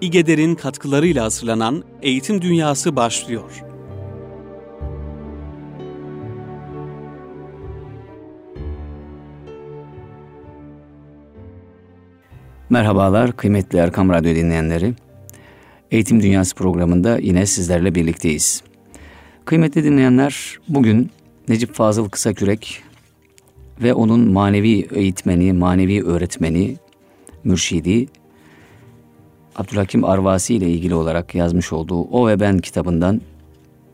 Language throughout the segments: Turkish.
İgeder'in katkılarıyla hazırlanan Eğitim Dünyası başlıyor. Merhabalar kıymetli Erkam Radyo dinleyenleri. Eğitim Dünyası programında yine sizlerle birlikteyiz. Kıymetli dinleyenler, bugün Necip Fazıl Kısakürek ve onun manevi eğitmeni, manevi öğretmeni, mürşidi Abdülhakim Arvasi ile ilgili olarak yazmış olduğu O ve Ben kitabından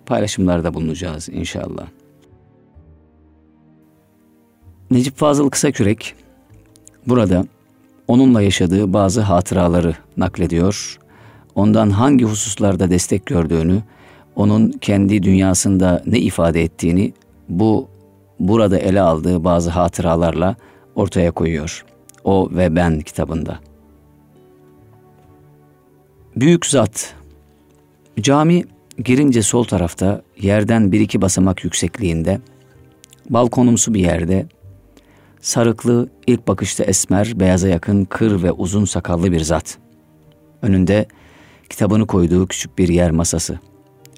paylaşımlarda bulunacağız inşallah. Necip Fazıl Kısakürek burada onunla yaşadığı bazı hatıraları naklediyor. Ondan hangi hususlarda destek gördüğünü, onun kendi dünyasında ne ifade ettiğini bu burada ele aldığı bazı hatıralarla ortaya koyuyor. O ve Ben kitabında. Büyük zat. Cami girince sol tarafta yerden bir iki basamak yüksekliğinde, balkonumsu bir yerde, sarıklı, ilk bakışta esmer, beyaza yakın, kır ve uzun sakallı bir zat. Önünde kitabını koyduğu küçük bir yer masası.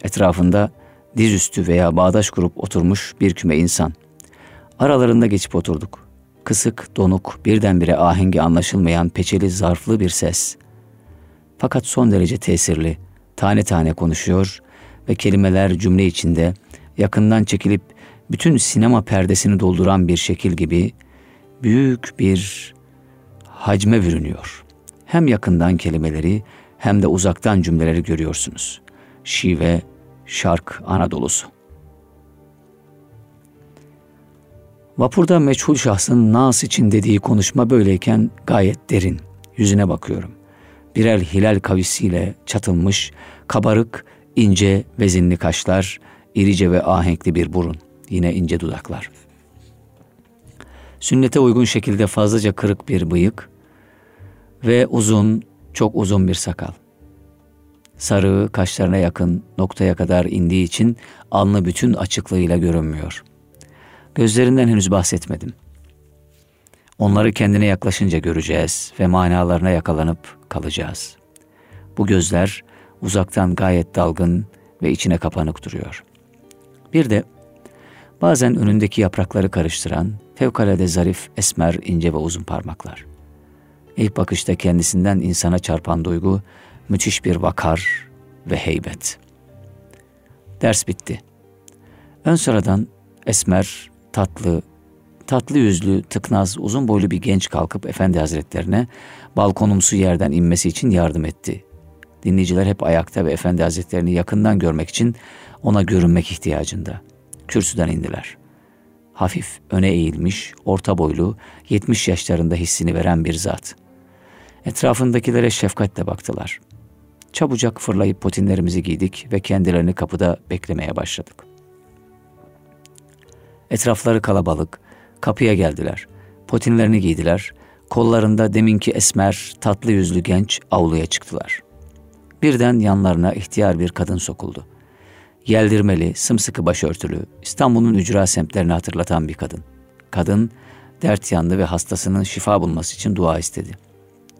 Etrafında dizüstü veya bağdaş kurup oturmuş bir küme insan. Aralarında geçip oturduk. Kısık, donuk, birdenbire ahengi anlaşılmayan peçeli zarflı bir ses. Fakat son derece tesirli, tane tane konuşuyor ve kelimeler cümle içinde yakından çekilip bütün sinema perdesini dolduran bir şekil gibi büyük bir hacme bürünüyor. Hem yakından kelimeleri hem de uzaktan cümleleri görüyorsunuz. Şive, şark Anadolu'su. Vapurda meçhul şahsın nas için dediği konuşma böyleyken gayet derin. Yüzüne bakıyorum. Birer hilal kavisiyle çatılmış, kabarık, ince, vezinli kaşlar, irice ve ahenkli bir burun. Yine ince dudaklar. Sünnete uygun şekilde fazlaca kırık bir bıyık ve uzun, çok uzun bir sakal. Sarığı kaşlarına yakın noktaya kadar indiği için alnı bütün açıklığıyla görünmüyor. Gözlerinden henüz bahsetmedim. Onları kendine yaklaşınca göreceğiz ve manalarına yakalanıp kalacağız. Bu gözler uzaktan gayet dalgın ve içine kapanık duruyor. Bir de bazen önündeki yaprakları karıştıran fevkalade zarif, esmer, ince ve uzun parmaklar. İlk bakışta kendisinden insana çarpan duygu müthiş bir vakar ve heybet. Ders bitti. Ön sıradan esmer, tatlı, tatlı yüzlü, tıknaz, uzun boylu bir genç kalkıp Efendi Hazretlerine balkonumsu yerden inmesi için yardım etti. Dinleyiciler hep ayakta ve Efendi Hazretlerini yakından görmek için ona görünmek ihtiyacında. Kürsüden indiler. Hafif öne eğilmiş, orta boylu, 70 yaşlarında hissini veren bir zat. Etrafındakilere şefkatle baktılar. Çabucak fırlayıp potinlerimizi giydik ve kendilerini kapıda beklemeye başladık. Etrafları kalabalık, kapıya geldiler. Potinlerini giydiler. Kollarında deminki esmer, tatlı yüzlü genç avluya çıktılar. Birden yanlarına ihtiyar bir kadın sokuldu. Yeldirmeli, sımsıkı başörtülü, İstanbul'un ücra semtlerini hatırlatan bir kadın. Kadın, dert yandı ve hastasının şifa bulması için dua istedi.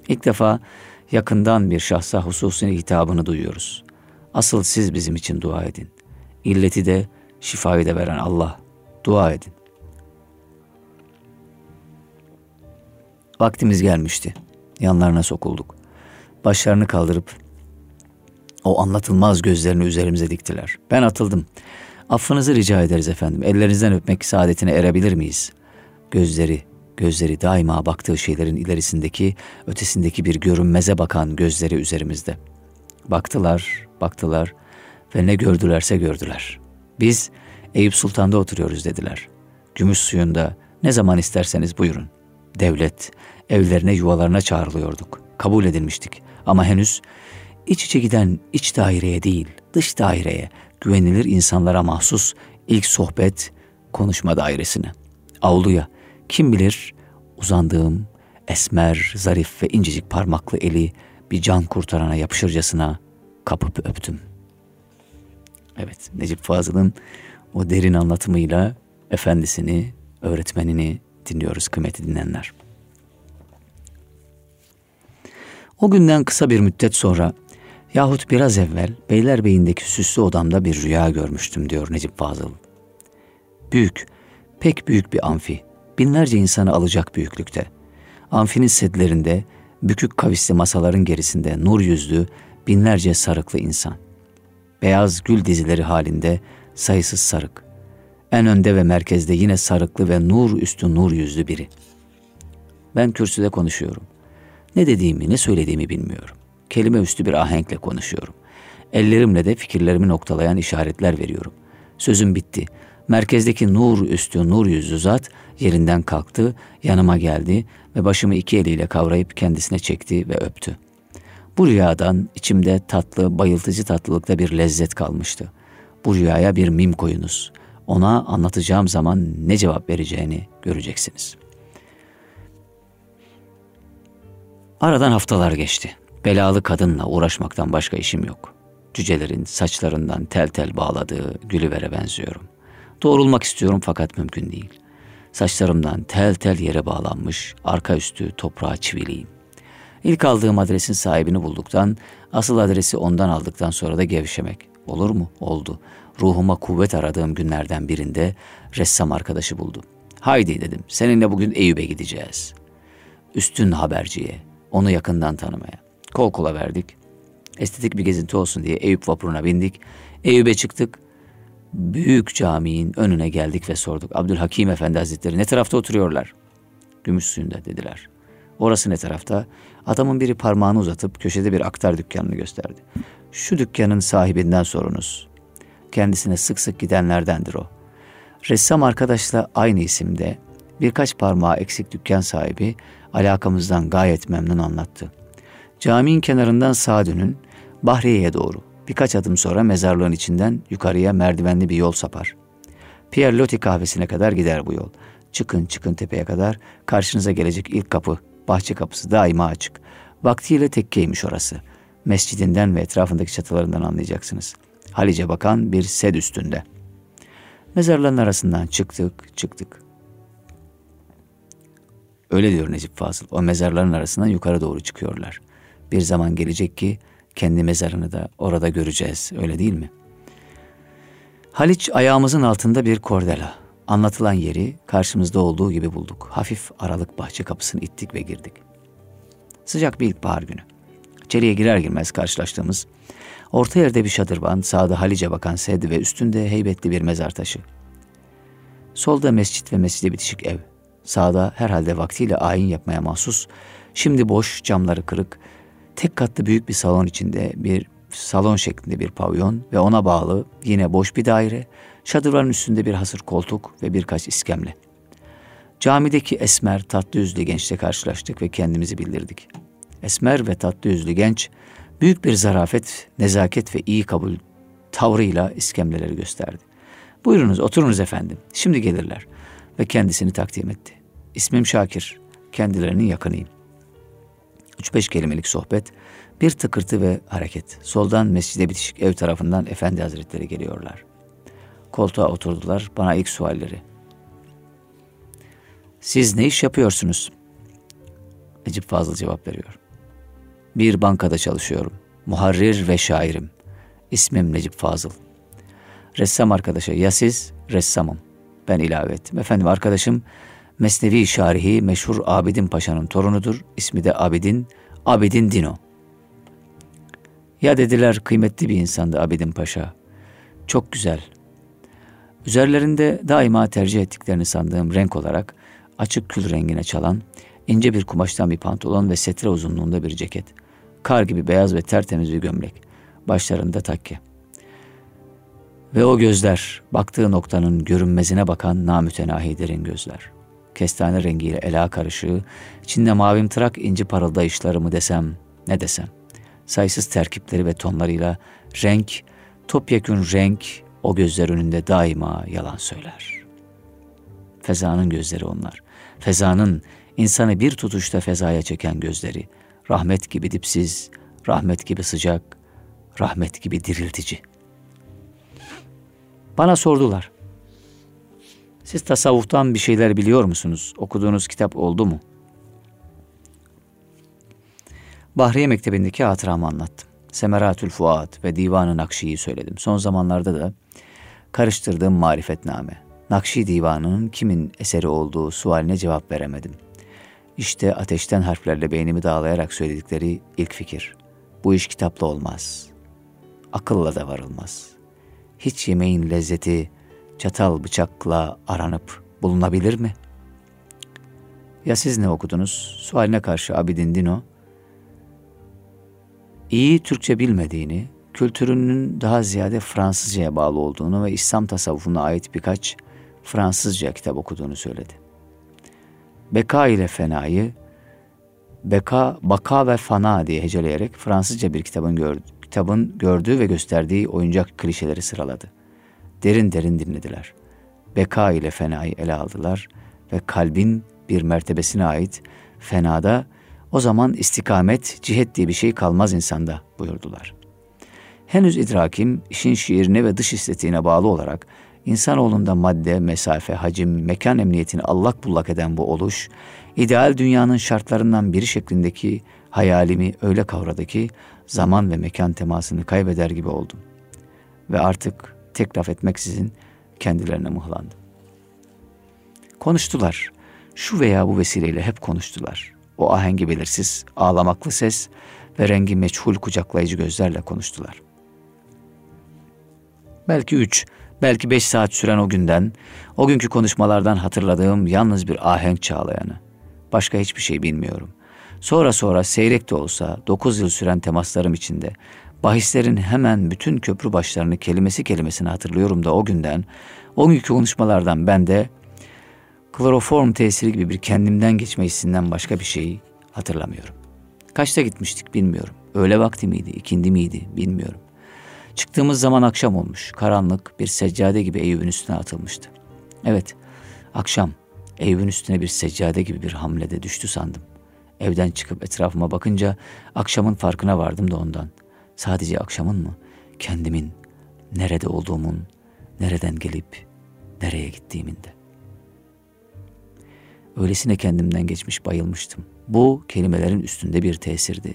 İlk defa yakından bir şahsa hususi hitabını duyuyoruz. Asıl siz bizim için dua edin. İlleti de, şifayı da veren Allah. Dua edin. Vaktimiz gelmişti. Yanlarına sokulduk. Başlarını kaldırıp o anlatılmaz gözlerini üzerimize diktiler. Ben atıldım. Affınızı rica ederiz efendim. Ellerinizden öpmek saadetine erebilir miyiz? Gözleri, gözleri daima baktığı şeylerin ilerisindeki, ötesindeki bir görünmeze bakan gözleri üzerimizde. Baktılar, baktılar ve ne gördülerse gördüler. Biz Eyüp Sultan'da oturuyoruz dediler. Gümüş suyunda ne zaman isterseniz buyurun. Devlet, evlerine yuvalarına çağrılıyorduk. Kabul edilmiştik ama henüz iç içe giden iç daireye değil, dış daireye, güvenilir insanlara mahsus ilk sohbet, konuşma dairesine. Avluya, kim bilir uzandığım esmer, zarif ve incecik parmaklı eli bir can kurtarana yapışırcasına kapıp öptüm. Evet, Necip Fazıl'ın o derin anlatımıyla efendisini, öğretmenini dinliyoruz kıymetli dinleyenler. O günden kısa bir müddet sonra yahut biraz evvel Beylerbeyi'ndeki süslü odamda bir rüya görmüştüm diyor Necip Fazıl. Büyük, pek büyük bir amfi, binlerce insanı alacak büyüklükte. Amfinin sedlerinde, bükük kavisli masaların gerisinde nur yüzlü, binlerce sarıklı insan. Beyaz gül dizileri halinde sayısız sarık. En önde ve merkezde yine sarıklı ve nur üstü nur yüzlü biri. Ben kürsüde konuşuyorum. Ne dediğimi, ne söylediğimi bilmiyorum. Kelime üstü bir ahenkle konuşuyorum. Ellerimle de fikirlerimi noktalayan işaretler veriyorum. Sözüm bitti. Merkezdeki nur üstü nur yüzlü zat yerinden kalktı, yanıma geldi ve başımı iki eliyle kavrayıp kendisine çekti ve öptü. Bu rüyadan içimde tatlı, bayıltıcı tatlılıkta bir lezzet kalmıştı. Bu rüyaya bir mim koyunuz. Ona anlatacağım zaman ne cevap vereceğini göreceksiniz. Aradan haftalar geçti. Belalı kadınla uğraşmaktan başka işim yok. Cücelerin saçlarından tel tel bağladığı Gülüver'e benziyorum. Doğrulmak istiyorum fakat mümkün değil. Saçlarımdan tel tel yere bağlanmış, arka üstü toprağa çiviliyim. İlk aldığım adresin sahibini bulduktan, asıl adresi ondan aldıktan sonra da gevşemek. Olur mu? Oldu. Ruhuma kuvvet aradığım günlerden birinde ressam arkadaşı buldum. Haydi dedim, seninle bugün Eyüp'e gideceğiz. Üstün haberciye, onu yakından tanımaya. Kol kola verdik. Estetik bir gezinti olsun diye Eyüp vapuruna bindik. Eyüp'e çıktık. Büyük caminin önüne geldik ve sorduk. Abdülhakim Efendi Hazretleri ne tarafta oturuyorlar? Gümüş suyunda dediler. Orası ne tarafta? Adamın biri parmağını uzatıp köşede bir aktar dükkanını gösterdi. Şu dükkanın sahibinden sorunuz. Kendisine sık sık gidenlerdendir o. Ressam arkadaşla aynı isimde birkaç parmağı eksik dükkan sahibi alakamızdan gayet memnun anlattı. Caminin kenarından sağa dönün, Bahriye'ye doğru. Birkaç adım sonra mezarlığın içinden yukarıya merdivenli bir yol sapar. Pierre Loti kahvesine kadar gider bu yol. Çıkın çıkın tepeye kadar karşınıza gelecek ilk kapı, bahçe kapısı daima açık. Vaktiyle tekkeymiş orası. Mescidinden ve etrafındaki çatılarından anlayacaksınız. Halice bakan bir sed üstünde. Mezarların arasından çıktık, çıktık. Öyle diyor Necip Fazıl. O mezarların arasından yukarı doğru çıkıyorlar. Bir zaman gelecek ki kendi mezarını da orada göreceğiz. Öyle değil mi? Haliç ayağımızın altında bir kordela. Anlatılan yeri karşımızda olduğu gibi bulduk. Hafif aralık bahçe kapısını ittik ve girdik. Sıcak bir ilkbahar günü. İçeriye girer girmez karşılaştığımız orta yerde bir şadırvan, sağda Halice bakan sed ve üstünde heybetli bir mezar taşı. Solda mescit ve mescide bitişik ev. Sağda herhalde vaktiyle ayin yapmaya mahsus, şimdi boş, camları kırık, tek katlı büyük bir salon içinde bir salon şeklinde bir pavyon ve ona bağlı yine boş bir daire, şadırvanın üstünde bir hasır koltuk ve birkaç iskemle. Camideki esmer, tatlı yüzlü gençle karşılaştık ve kendimizi bildirdik. Esmer ve tatlı yüzlü genç, büyük bir zarafet, nezaket ve iyi kabul tavrıyla iskemleleri gösterdi. Buyurunuz, oturunuz efendim, şimdi gelirler ve kendisini takdim etti. İsmim Şakir, kendilerinin yakınıyım. Üç beş kelimelik sohbet, bir tıkırtı ve hareket. Soldan mescide bitişik ev tarafından Efendi Hazretleri geliyorlar. Koltuğa oturdular, bana ilk sualleri. Siz ne iş yapıyorsunuz? Necip Fazıl cevap veriyor. Bir bankada çalışıyorum. Muharrir ve şairim. İsmim Necip Fazıl. Ressam arkadaşa ya siz? Ressamım. Ben ilave ettim. Efendim arkadaşım Mesnevi şarihi meşhur Abidin Paşa'nın torunudur. İsmi de Abidin, Abidin Dino. Ya dediler kıymetli bir insandı Abidin Paşa. Çok güzel. Üzerlerinde daima tercih ettiklerini sandığım renk olarak açık kül rengine çalan ince bir kumaştan bir pantolon ve setre uzunluğunda bir ceket. Kar gibi beyaz ve tertemiz bir gömlek. Başlarında takke. Ve o gözler, baktığı noktanın görünmezine bakan namütenahi derin gözler kestane rengiyle ela karışığı, içinde mavim tırak inci parıldayışları mı desem, ne desem. Sayısız terkipleri ve tonlarıyla renk, topyekün renk o gözler önünde daima yalan söyler. Fezanın gözleri onlar. Fezanın insanı bir tutuşta fezaya çeken gözleri. Rahmet gibi dipsiz, rahmet gibi sıcak, rahmet gibi diriltici. Bana sordular. Siz tasavvuftan bir şeyler biliyor musunuz? Okuduğunuz kitap oldu mu? Bahriye Mektebi'ndeki hatıramı anlattım. Semeratül Fuat ve Divan-ı Nakşi'yi söyledim. Son zamanlarda da karıştırdığım marifetname. Nakşi Divanı'nın kimin eseri olduğu sualine cevap veremedim. İşte ateşten harflerle beynimi dağlayarak söyledikleri ilk fikir. Bu iş kitapla olmaz. Akılla da varılmaz. Hiç yemeğin lezzeti çatal bıçakla aranıp bulunabilir mi? Ya siz ne okudunuz? Sualine karşı Abidin Dino, iyi Türkçe bilmediğini, kültürünün daha ziyade Fransızcaya bağlı olduğunu ve İslam tasavvufuna ait birkaç Fransızca kitap okuduğunu söyledi. Beka ile fenayı, beka, baka ve fana diye heceleyerek Fransızca bir kitabın, gördü, kitabın gördüğü ve gösterdiği oyuncak klişeleri sıraladı. Derin derin dinlediler. Beka ile fenayı ele aldılar ve kalbin bir mertebesine ait fenada o zaman istikamet, cihet diye bir şey kalmaz insanda buyurdular. Henüz idrakim işin şiirine ve dış estetiğine bağlı olarak insanoğlunda madde, mesafe, hacim, mekan emniyetini allak bullak eden bu oluş, ideal dünyanın şartlarından biri şeklindeki hayalimi öyle kavradı ki zaman ve mekan temasını kaybeder gibi oldum. Ve artık tek laf etmeksizin kendilerine mıhlandım. Konuştular. Şu veya bu vesileyle hep konuştular. O ahengi belirsiz, ağlamaklı ses ve rengi meçhul kucaklayıcı gözlerle konuştular. Belki üç, belki beş saat süren o günden, o günkü konuşmalardan hatırladığım yalnız bir ahenk çağlayanı. Başka hiçbir şey bilmiyorum. Sonra sonra seyrek de olsa dokuz yıl süren temaslarım içinde bahislerin hemen bütün köprü başlarını kelimesi kelimesine hatırlıyorum da o günden, o günkü konuşmalardan ben de kloroform tesiri gibi bir kendimden geçme hissinden başka bir şeyi hatırlamıyorum. Kaçta gitmiştik bilmiyorum. Öğle vakti miydi, ikindi miydi bilmiyorum. Çıktığımız zaman akşam olmuş. Karanlık bir seccade gibi Eyüp'ün üstüne atılmıştı. Evet, akşam Eyüp'ün üstüne bir seccade gibi bir hamlede düştü sandım. Evden çıkıp etrafıma bakınca akşamın farkına vardım da ondan. Sadece akşamın mı? Kendimin, nerede olduğumun, nereden gelip nereye gittiğimin de. Öylesine kendimden geçmiş bayılmıştım. Bu kelimelerin üstünde bir tesirdi.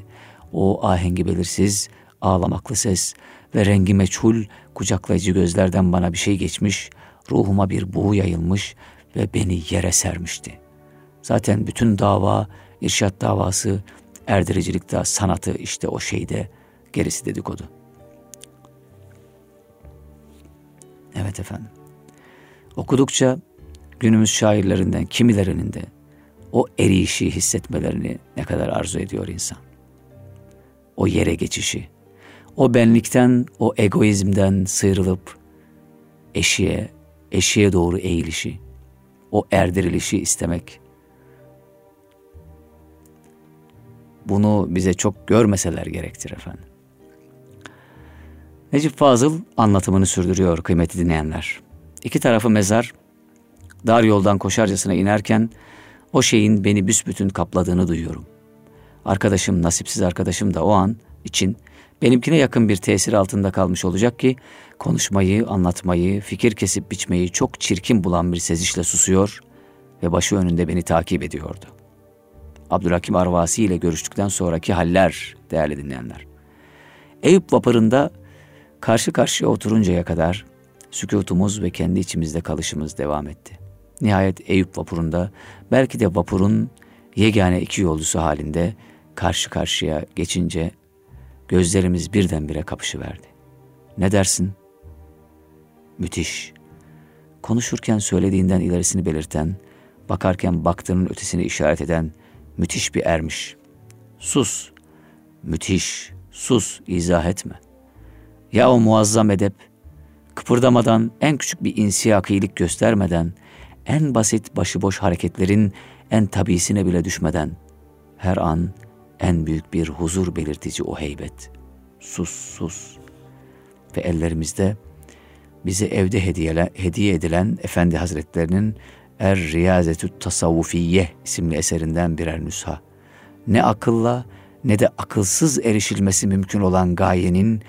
O ahengi belirsiz, ağlamaklı ses ve rengi meçhul, kucaklayıcı gözlerden bana bir şey geçmiş, ruhuma bir buğu yayılmış ve beni yere sermişti. Zaten bütün dava, irşat davası, erdiricilik de sanatı işte o şeyde, gerisi dedikodu. Evet efendim. Okudukça günümüz şairlerinden kimilerinin de o eriyişi hissetmelerini ne kadar arzu ediyor insan. O yere geçişi, o benlikten, o egoizmden sıyrılıp eşiğe, eşiğe doğru eğilişi, o erdirilişi istemek. Bunu bize çok görmeseler gerektir efendim. Necip Fazıl anlatımını sürdürüyor kıymetli dinleyenler. İki tarafı mezar, dar yoldan koşarcasına inerken o şeyin beni büsbütün kapladığını duyuyorum. Arkadaşım, nasipsiz arkadaşım da o an için benimkine yakın bir tesir altında kalmış olacak ki konuşmayı, anlatmayı, fikir kesip biçmeyi çok çirkin bulan bir sezişle susuyor ve başı önünde beni takip ediyordu. Abdülhakim Arvasi ile görüştükten sonraki haller değerli dinleyenler. Eyüp vapurunda karşı karşıya oturuncaya kadar sükutumuz ve kendi içimizde kalışımız devam etti. Nihayet Eyüp vapurunda belki de vapurun yegane iki yolcusu halinde karşı karşıya geçince gözlerimiz birdenbire kapışıverdi. Ne dersin? Müthiş. Konuşurken söylediğinden ilerisini belirten, bakarken baktığının ötesini işaret eden müthiş bir ermiş. Sus, müthiş, sus, izah etme. Ya o muazzam edep, kıpırdamadan, en küçük bir insiyakilik göstermeden, en basit başıboş hareketlerin en tabisine bile düşmeden her an en büyük bir huzur belirtici o heybet. Sus sus. Ve ellerimizde bize evde hediyele, hediye edilen Efendi Hazretlerinin Er Riyazetü Tasavvufiye isimli eserinden birer nüsha. Ne akılla ne de akılsız erişilmesi mümkün olan gayenin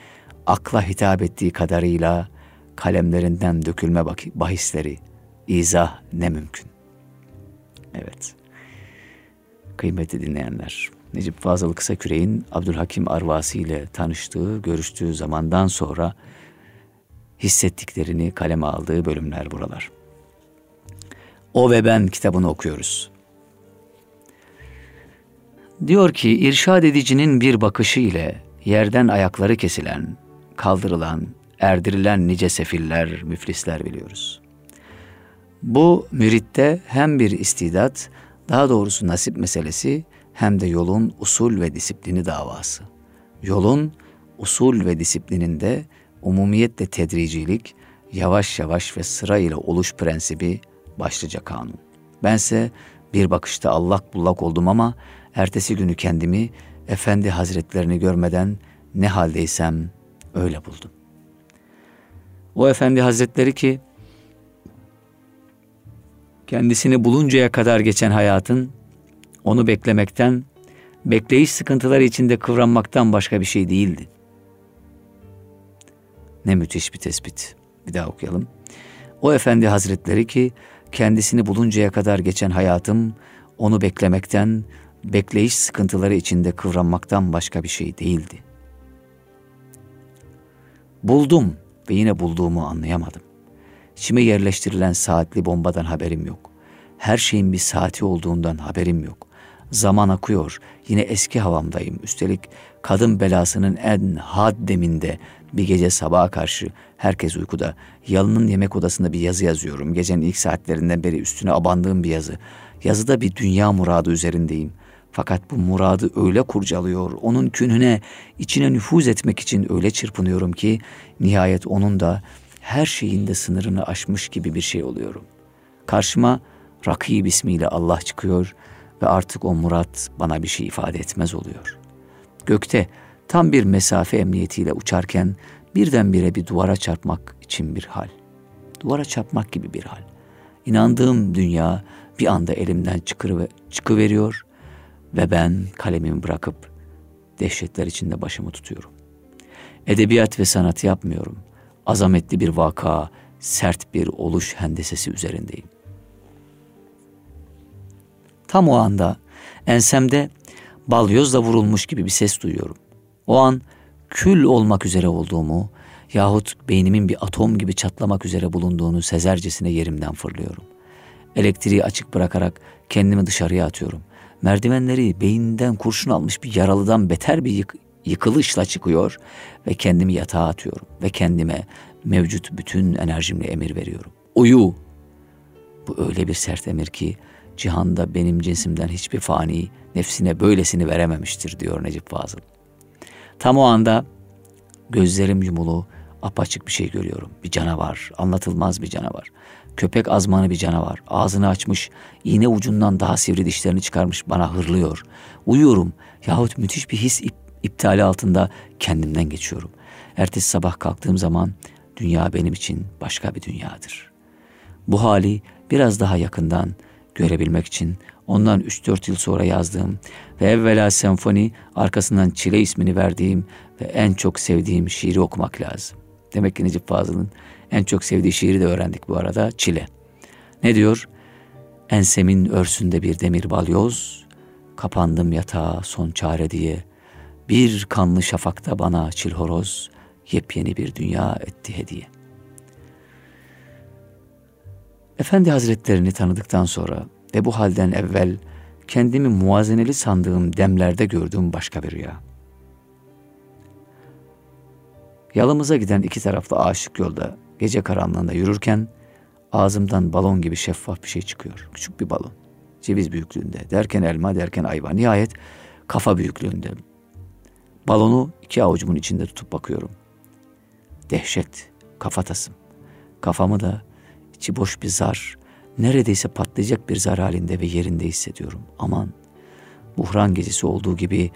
akla hitap ettiği kadarıyla kalemlerinden dökülme bahisleri, izah ne mümkün. Evet. Kıymetli dinleyenler, Necip Fazıl Kısaküre'nin Abdülhakim Arvasi ile tanıştığı, görüştüğü zamandan sonra hissettiklerini kaleme aldığı bölümler buralar. O ve Ben kitabını okuyoruz. Diyor ki irşad edicinin bir bakışı ile yerden ayakları kesilen, kaldırılan, erdirilen nice sefiller, müflisler biliyoruz. Bu müritte hem bir istidat, daha doğrusu nasip meselesi hem de yolun usul ve disiplini davası. Yolun usul ve disiplininde umumiyetle tedricilik, yavaş yavaş ve sıra ile oluş prensibi başlıca kanun. Bense bir bakışta allak bullak oldum ama ertesi günü kendimi Efendi Hazretlerini görmeden ne haldeysem öyle buldum. O Efendi Hazretleri ki kendisini buluncaya kadar geçen hayatın onu beklemekten, bekleyiş sıkıntıları içinde kıvranmaktan başka bir şey değildi. Ne müthiş bir tespit. Bir daha okuyalım. O efendi hazretleri ki kendisini buluncaya kadar geçen hayatım onu beklemekten, bekleyiş sıkıntıları içinde kıvranmaktan başka bir şey değildi. Buldum ve yine bulduğumu anlayamadım. İçime yerleştirilen saatli bombadan haberim yok. Her şeyin bir saati olduğundan haberim yok. Zaman akıyor. Yine eski havamdayım. Üstelik kadın belasının en had deminde bir gece sabaha karşı herkes uykuda. Yalının yemek odasında bir yazı yazıyorum. Gecenin ilk saatlerinden beri üstüne abandığım bir yazı. Yazıda bir dünya muradı üzerindeyim. Fakat bu muradı öyle kurcalıyor, onun künhüne, içine nüfuz etmek için öyle çırpınıyorum ki nihayet onun da her şeyinde sınırını aşmış gibi bir şey oluyorum. Karşıma Rakib ismiyle Allah çıkıyor ve artık o murat bana bir şey ifade etmez oluyor. Gökte tam bir mesafe emniyetiyle uçarken birdenbire bir duvara çarpmak için bir hal. Duvara çarpmak gibi bir hal. İnandığım dünya bir anda elimden çıkıveriyor ve ben kalemimi bırakıp dehşetler içinde başımı tutuyorum. Edebiyat ve sanat yapmıyorum. Azametli bir vaka, sert bir oluş hendesesi üzerindeyim. Tam o anda ensemde balyozla vurulmuş gibi bir ses duyuyorum. O an kül olmak üzere olduğumu yahut beynimin bir atom gibi çatlamak üzere bulunduğunu sezercesine yerimden fırlıyorum. Elektriği açık bırakarak kendimi dışarıya atıyorum. Merdivenleri beyinden kurşun almış bir yaralıdan beter bir yık yıkılışla çıkıyor ve kendimi yatağa atıyorum ve kendime mevcut bütün enerjimle emir veriyorum. Uyu. Bu öyle bir sert emir ki cihanda benim cinsimden hiçbir fani nefsine böylesini verememiştir diyor Necip Fazıl. Tam o anda gözlerim yumulu, apaçık bir şey görüyorum. Bir canavar, anlatılmaz bir canavar. Köpek azmanı bir canavar. Ağzını açmış, iğne ucundan daha sivri dişlerini çıkarmış bana hırlıyor. Uyuyorum yahut müthiş bir his ip, iptali altında kendimden geçiyorum. Ertesi sabah kalktığım zaman dünya benim için başka bir dünyadır. Bu hali biraz daha yakından görebilmek için ondan 3-4 yıl sonra yazdığım ve evvela senfoni arkasından çile ismini verdiğim ve en çok sevdiğim şiiri okumak lazım. Demek ki Necip Fazıl'ın en çok sevdiği şiiri de öğrendik bu arada Çile. Ne diyor? Ensemin örsünde bir demir balyoz, kapandım yatağa son çare diye. Bir kanlı şafakta bana çil horoz, yepyeni bir dünya etti hediye. Efendi Hazretlerini tanıdıktan sonra ve bu halden evvel kendimi muazeneli sandığım demlerde gördüğüm başka bir rüya. Yalımıza giden iki taraflı aşık yolda gece karanlığında yürürken ağzımdan balon gibi şeffaf bir şey çıkıyor. Küçük bir balon. Ceviz büyüklüğünde. Derken elma derken ayva. Nihayet kafa büyüklüğünde. Balonu iki avucumun içinde tutup bakıyorum. Dehşet. Kafatasım. Kafamı da içi boş bir zar, neredeyse patlayacak bir zar halinde ve yerinde hissediyorum. Aman, buhran gecesi olduğu gibi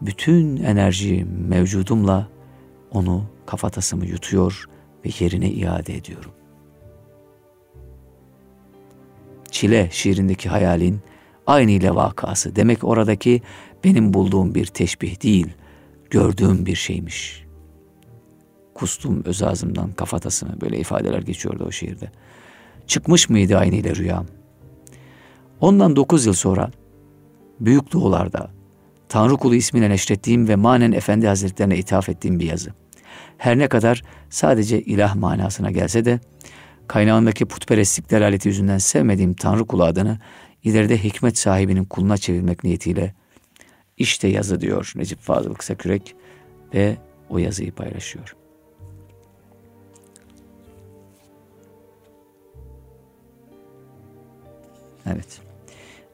bütün enerji mevcudumla onu kafatasımı yutuyor ve yerine iade ediyorum. Çile şiirindeki hayalin aynı ile vakası. Demek oradaki benim bulduğum bir teşbih değil, gördüğüm bir şeymiş. Kustum öz ağzımdan kafatasını böyle ifadeler geçiyordu o şiirde. Çıkmış mıydı aynı ile rüyam? Ondan dokuz yıl sonra büyük doğularda Tanrı kulu ismine neşrettiğim ve manen Efendi Hazretlerine ithaf ettiğim bir yazı. Her ne kadar sadece ilah manasına gelse de kaynağındaki putperestlik delaleti yüzünden sevmediğim Tanrı kulu adını ileride hikmet sahibinin kuluna çevirmek niyetiyle işte yazı diyor Necip Fazıl Kısakürek ve o yazıyı paylaşıyor. Evet.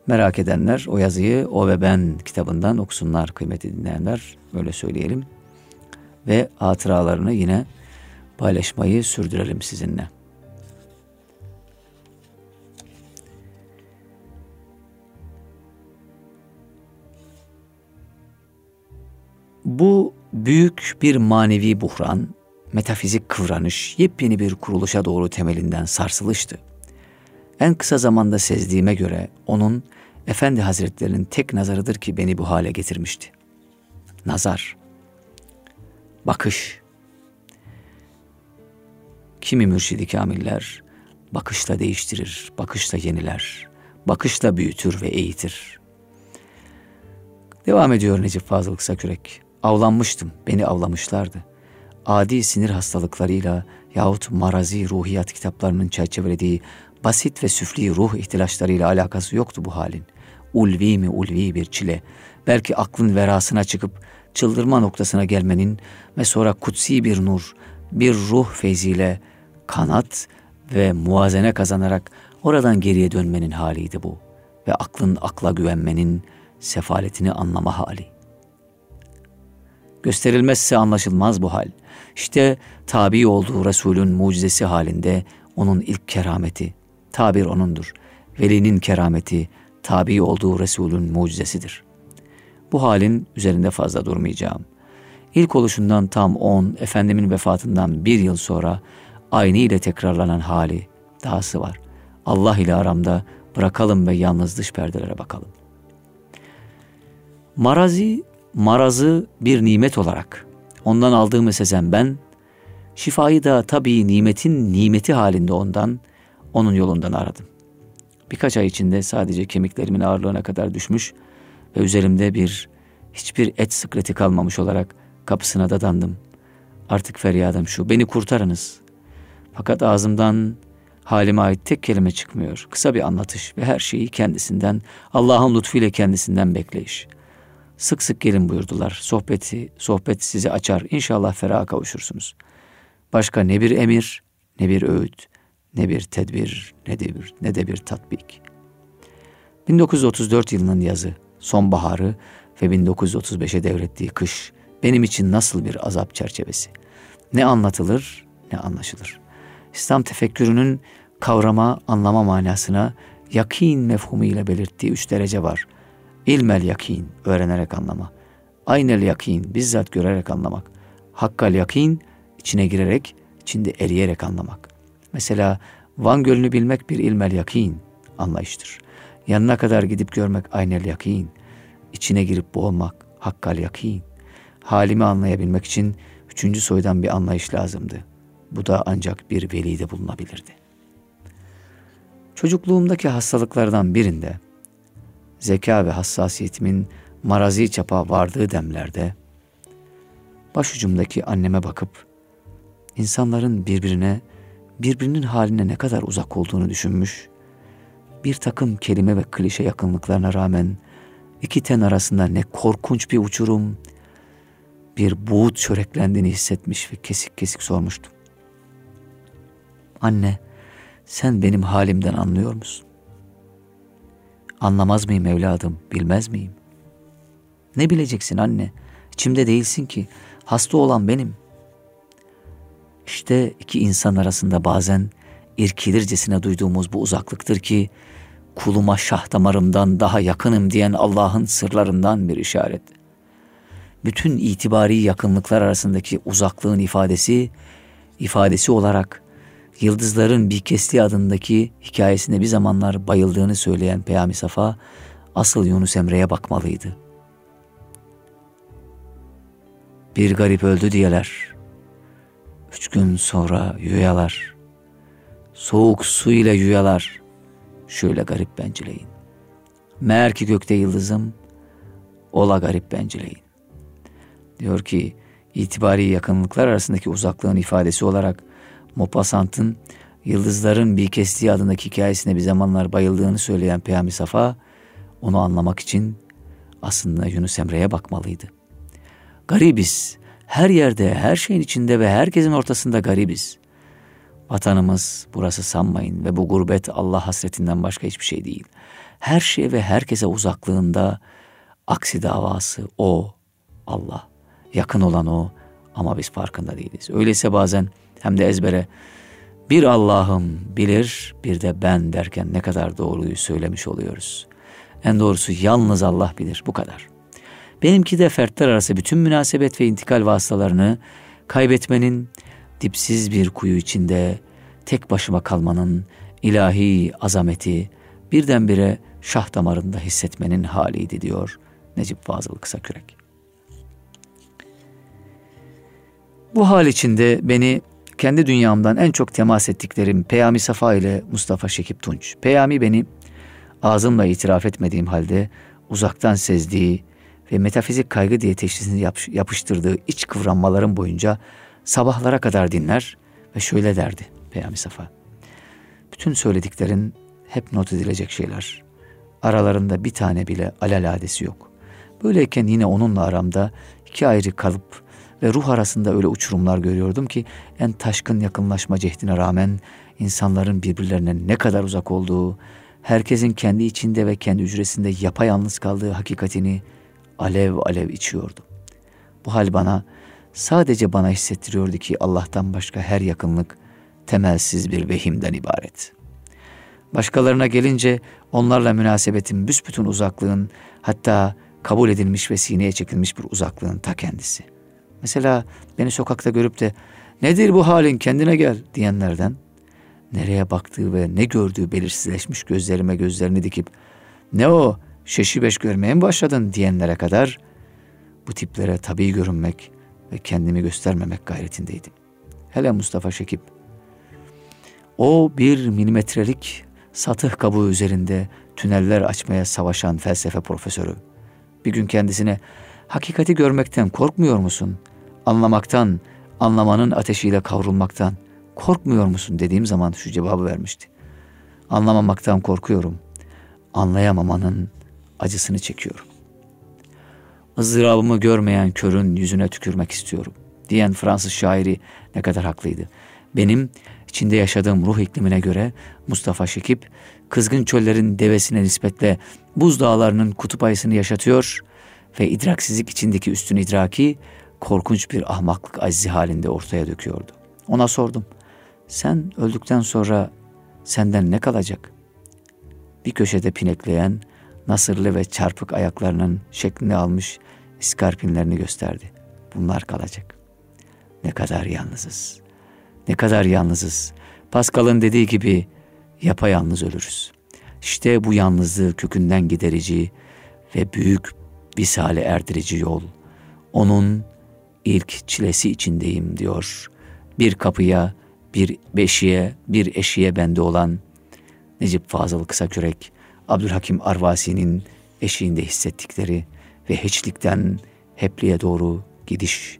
Merak edenler o yazıyı O ve Ben kitabından okusunlar kıymeti dinleyenler. Böyle söyleyelim. Ve hatıralarını yine paylaşmayı sürdürelim sizinle. Bu büyük bir manevi buhran, metafizik kıvranış, yepyeni bir kuruluşa doğru temelinden sarsılıştı. En kısa zamanda sezdiğime göre onun Efendi Hazretlerinin tek nazarıdır ki beni bu hale getirmişti. Nazar, bakış. Kimi mürşidi kamiller bakışla değiştirir, bakışla yeniler, bakışla büyütür ve eğitir. Devam ediyor Necip Fazıl Kısakürek. Avlanmıştım, beni avlamışlardı. Adi sinir hastalıklarıyla yahut marazi ruhiyat kitaplarının çerçevelediği basit ve süfli ruh ihtilaçlarıyla alakası yoktu bu halin. Ulvi mi ulvi bir çile, belki aklın verasına çıkıp çıldırma noktasına gelmenin ve sonra kutsi bir nur, bir ruh feyziyle kanat ve muazene kazanarak oradan geriye dönmenin haliydi bu. Ve aklın akla güvenmenin sefaletini anlama hali. Gösterilmezse anlaşılmaz bu hal. İşte tabi olduğu Resulün mucizesi halinde onun ilk kerameti, tabir onundur. Velinin kerameti, tabi olduğu Resulün mucizesidir. Bu halin üzerinde fazla durmayacağım. İlk oluşundan tam on, Efendimin vefatından bir yıl sonra aynı ile tekrarlanan hali dahası var. Allah ile aramda bırakalım ve yalnız dış perdelere bakalım. Marazi, marazı bir nimet olarak ondan aldığımı sezen ben, şifayı da tabii nimetin nimeti halinde ondan, onun yolundan aradım. Birkaç ay içinde sadece kemiklerimin ağırlığına kadar düşmüş ve üzerimde bir hiçbir et sıkleti kalmamış olarak kapısına dadandım. Artık feryadım şu, beni kurtarınız. Fakat ağzımdan halime ait tek kelime çıkmıyor. Kısa bir anlatış ve her şeyi kendisinden, Allah'ın lütfuyla kendisinden bekleyiş. Sık sık gelin buyurdular. Sohbeti, sohbet sizi açar. İnşallah feraha kavuşursunuz. Başka ne bir emir, ne bir öğüt, ne bir tedbir, ne de bir, ne de bir tatbik. 1934 yılının yazı, sonbaharı ve 1935'e devrettiği kış benim için nasıl bir azap çerçevesi. Ne anlatılır ne anlaşılır. İslam tefekkürünün kavrama, anlama manasına yakin mefhumu ile belirttiği üç derece var. İlmel yakin, öğrenerek anlama. Aynel yakin, bizzat görerek anlamak. Hakkal yakin, içine girerek, içinde eriyerek anlamak. Mesela Van Gölü'nü bilmek bir ilmel yakin anlayıştır. Yanına kadar gidip görmek aynel yakin. İçine girip boğulmak hakkal yakin. Halimi anlayabilmek için üçüncü soydan bir anlayış lazımdı. Bu da ancak bir velide bulunabilirdi. Çocukluğumdaki hastalıklardan birinde zeka ve hassasiyetimin marazi çapa vardığı demlerde başucumdaki anneme bakıp insanların birbirine birbirinin haline ne kadar uzak olduğunu düşünmüş, bir takım kelime ve klişe yakınlıklarına rağmen iki ten arasında ne korkunç bir uçurum, bir buğut çöreklendiğini hissetmiş ve kesik kesik sormuştum. Anne, sen benim halimden anlıyor musun? Anlamaz mıyım evladım, bilmez miyim? Ne bileceksin anne? İçimde değilsin ki. Hasta olan benim. İşte iki insan arasında bazen irkilircesine duyduğumuz bu uzaklıktır ki kuluma şah damarımdan daha yakınım diyen Allah'ın sırlarından bir işaret. Bütün itibari yakınlıklar arasındaki uzaklığın ifadesi, ifadesi olarak Yıldızların Bir Kesli adındaki hikayesinde bir zamanlar bayıldığını söyleyen Peyami Safa, asıl Yunus Emre'ye bakmalıydı. Bir garip öldü diyeler. Üç gün sonra yuyalar. Soğuk su ile yuyalar. Şöyle garip bencileyin. Meğer ki gökte yıldızım, ola garip bencileyin. Diyor ki itibari yakınlıklar arasındaki uzaklığın ifadesi olarak Maupassant'ın Yıldızların Bir Kestiği adındaki hikayesine bir zamanlar bayıldığını söyleyen Peyami Safa onu anlamak için aslında Yunus Emre'ye bakmalıydı. Garibiz. Her yerde, her şeyin içinde ve herkesin ortasında garibiz. Vatanımız burası sanmayın ve bu gurbet Allah hasretinden başka hiçbir şey değil. Her şey ve herkese uzaklığında aksi davası o, Allah. Yakın olan o ama biz farkında değiliz. Öyleyse bazen hem de ezbere bir Allah'ım bilir bir de ben derken ne kadar doğruyu söylemiş oluyoruz. En doğrusu yalnız Allah bilir bu kadar. Benimki de fertler arası bütün münasebet ve intikal vasıtalarını kaybetmenin, dipsiz bir kuyu içinde tek başıma kalmanın ilahi azameti birdenbire şah damarında hissetmenin haliydi diyor Necip Fazıl Kısakürek. Bu hal içinde beni kendi dünyamdan en çok temas ettiklerim Peyami Safa ile Mustafa Şekip Tunç. Peyami beni ağzımla itiraf etmediğim halde uzaktan sezdiği ve metafizik kaygı diye teşhisini yapıştırdığı iç kıvranmaların boyunca sabahlara kadar dinler ve şöyle derdi Peyami Safa. Bütün söylediklerin hep not edilecek şeyler. Aralarında bir tane bile alelade yok. Böyleyken yine onunla aramda iki ayrı kalıp ve ruh arasında öyle uçurumlar görüyordum ki en taşkın yakınlaşma cehdine rağmen insanların birbirlerine ne kadar uzak olduğu, herkesin kendi içinde ve kendi hücresinde yapayalnız kaldığı hakikatini alev alev içiyordu. Bu hal bana sadece bana hissettiriyordu ki Allah'tan başka her yakınlık temelsiz bir vehimden ibaret. Başkalarına gelince onlarla münasebetin büsbütün uzaklığın hatta kabul edilmiş ve sineye çekilmiş bir uzaklığın ta kendisi. Mesela beni sokakta görüp de nedir bu halin kendine gel diyenlerden nereye baktığı ve ne gördüğü belirsizleşmiş gözlerime gözlerini dikip ne o şeşi beş görmeye mi başladın diyenlere kadar bu tiplere tabii görünmek ve kendimi göstermemek gayretindeydim. Hele Mustafa Şekip. O bir milimetrelik satıh kabuğu üzerinde tüneller açmaya savaşan felsefe profesörü. Bir gün kendisine hakikati görmekten korkmuyor musun? Anlamaktan, anlamanın ateşiyle kavrulmaktan korkmuyor musun dediğim zaman şu cevabı vermişti. Anlamamaktan korkuyorum. Anlayamamanın acısını çekiyorum. Izdırabımı görmeyen körün yüzüne tükürmek istiyorum diyen Fransız şairi ne kadar haklıydı. Benim içinde yaşadığım ruh iklimine göre Mustafa Şekip kızgın çöllerin devesine nispetle buz dağlarının kutup ayısını yaşatıyor ve idraksizlik içindeki üstün idraki korkunç bir ahmaklık azzi halinde ortaya döküyordu. Ona sordum. Sen öldükten sonra senden ne kalacak? Bir köşede pinekleyen, nasırlı ve çarpık ayaklarının şeklini almış iskarpinlerini gösterdi. Bunlar kalacak. Ne kadar yalnızız. Ne kadar yalnızız. Pascal'ın dediği gibi yapayalnız ölürüz. İşte bu yalnızlığı kökünden giderici ve büyük visale erdirici yol. Onun ilk çilesi içindeyim diyor. Bir kapıya, bir beşiğe, bir eşiğe bende olan Necip Fazıl Kısakürek Abdülhakim Arvasi'nin eşiğinde hissettikleri ve hiçlikten hepliğe doğru gidiş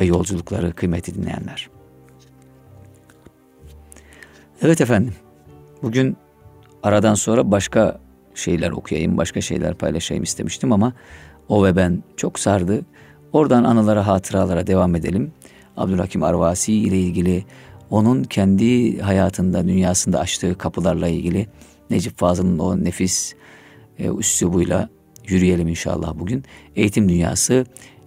ve yolculukları kıymeti dinleyenler. Evet efendim, bugün aradan sonra başka şeyler okuyayım, başka şeyler paylaşayım istemiştim ama o ve ben çok sardı. Oradan anılara, hatıralara devam edelim. Abdülhakim Arvasi ile ilgili onun kendi hayatında, dünyasında açtığı kapılarla ilgili Necip Fazıl'ın o nefis e, üslubuyla yürüyelim inşallah bugün. Eğitim Dünyası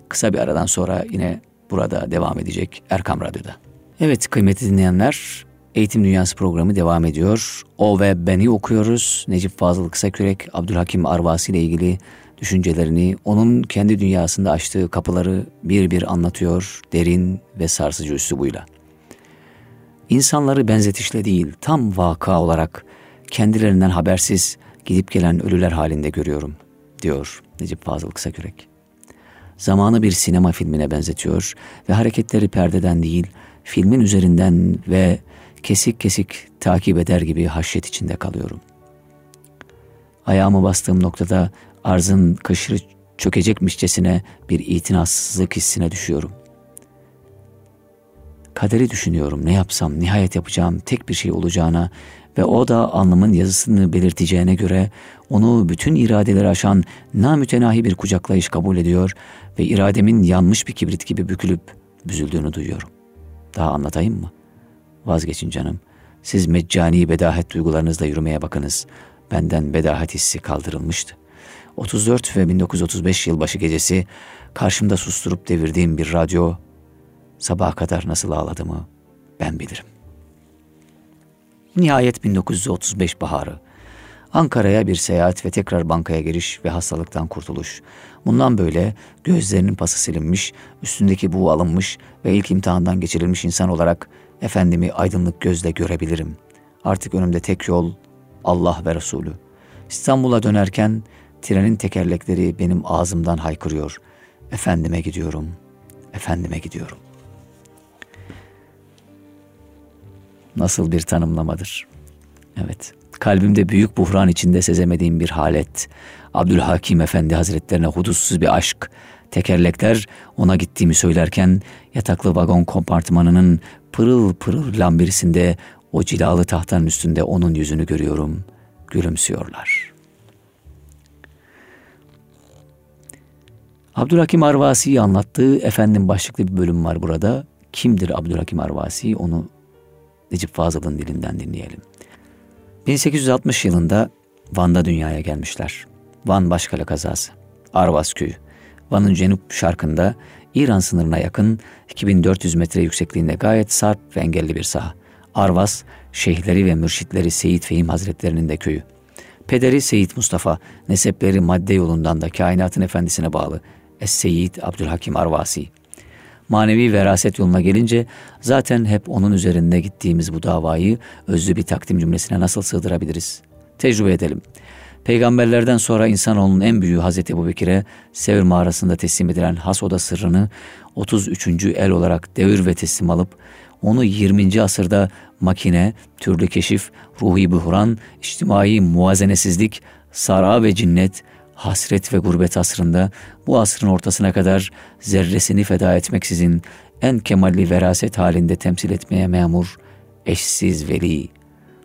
kısa bir aradan sonra yine burada devam edecek Erkam Radyo'da. Evet kıymetli dinleyenler Eğitim Dünyası programı devam ediyor. O ve Beni okuyoruz. Necip Fazıl Kısakürek, Abdülhakim Arvasi ile ilgili düşüncelerini, onun kendi dünyasında açtığı kapıları bir bir anlatıyor derin ve sarsıcı üslubuyla. İnsanları benzetişle değil, tam vaka olarak kendilerinden habersiz gidip gelen ölüler halinde görüyorum, diyor Necip Fazıl Kısakürek. Zamanı bir sinema filmine benzetiyor ve hareketleri perdeden değil, filmin üzerinden ve kesik kesik takip eder gibi haşyet içinde kalıyorum. Ayağımı bastığım noktada arzın kışırı çökecekmişçesine bir itinassızlık hissine düşüyorum. Kaderi düşünüyorum ne yapsam nihayet yapacağım tek bir şey olacağına ve o da alnımın yazısını belirteceğine göre onu bütün iradeleri aşan namütenahi bir kucaklayış kabul ediyor ve irademin yanmış bir kibrit gibi bükülüp büzüldüğünü duyuyorum. Daha anlatayım mı? Vazgeçin canım. Siz meccani bedahet duygularınızla yürümeye bakınız. Benden bedahet hissi kaldırılmıştı. 34 ve 1935 yılbaşı gecesi karşımda susturup devirdiğim bir radyo sabaha kadar nasıl ağladığımı ben bilirim. Nihayet 1935 baharı. Ankara'ya bir seyahat ve tekrar bankaya giriş ve hastalıktan kurtuluş. Bundan böyle gözlerinin pası silinmiş, üstündeki buğu alınmış ve ilk imtihandan geçirilmiş insan olarak efendimi aydınlık gözle görebilirim. Artık önümde tek yol Allah ve Resulü. İstanbul'a dönerken trenin tekerlekleri benim ağzımdan haykırıyor. Efendime gidiyorum, efendime gidiyorum. Nasıl bir tanımlamadır. Evet, kalbimde büyük buhran içinde sezemediğim bir halet. Abdülhakim Efendi Hazretlerine hudutsuz bir aşk. Tekerlekler ona gittiğimi söylerken yataklı vagon kompartmanının pırıl pırıl lambirisinde o cilalı tahtanın üstünde onun yüzünü görüyorum. Gülümsüyorlar. Abdülhakim Arvasi'yi anlattığı efendim başlıklı bir bölüm var burada. Kimdir Abdülhakim Arvasi? Onu Necip Fazıl'ın dilinden dinleyelim. 1860 yılında Van'da dünyaya gelmişler. Van Başkale kazası. Arvas köyü. Van'ın cenup şarkında İran sınırına yakın 2400 metre yüksekliğinde gayet sarp ve engelli bir saha. Arvas, şeyhleri ve mürşitleri Seyit Fehim Hazretlerinin de köyü. Pederi Seyit Mustafa, nesepleri madde yolundan da kainatın efendisine bağlı. Es-Seyyid Abdülhakim Arvasi. Manevi veraset yoluna gelince zaten hep onun üzerinde gittiğimiz bu davayı özlü bir takdim cümlesine nasıl sığdırabiliriz? Tecrübe edelim. Peygamberlerden sonra insanoğlunun en büyüğü Hazreti Ebu Bekir'e Sevr mağarasında teslim edilen has oda sırrını 33. el olarak devir ve teslim alıp onu 20. asırda makine, türlü keşif, ruhi buhran, içtimai muvazenesizlik, sara ve cinnet, hasret ve gurbet asrında bu asrın ortasına kadar zerresini feda etmeksizin en kemalli veraset halinde temsil etmeye memur, eşsiz veli.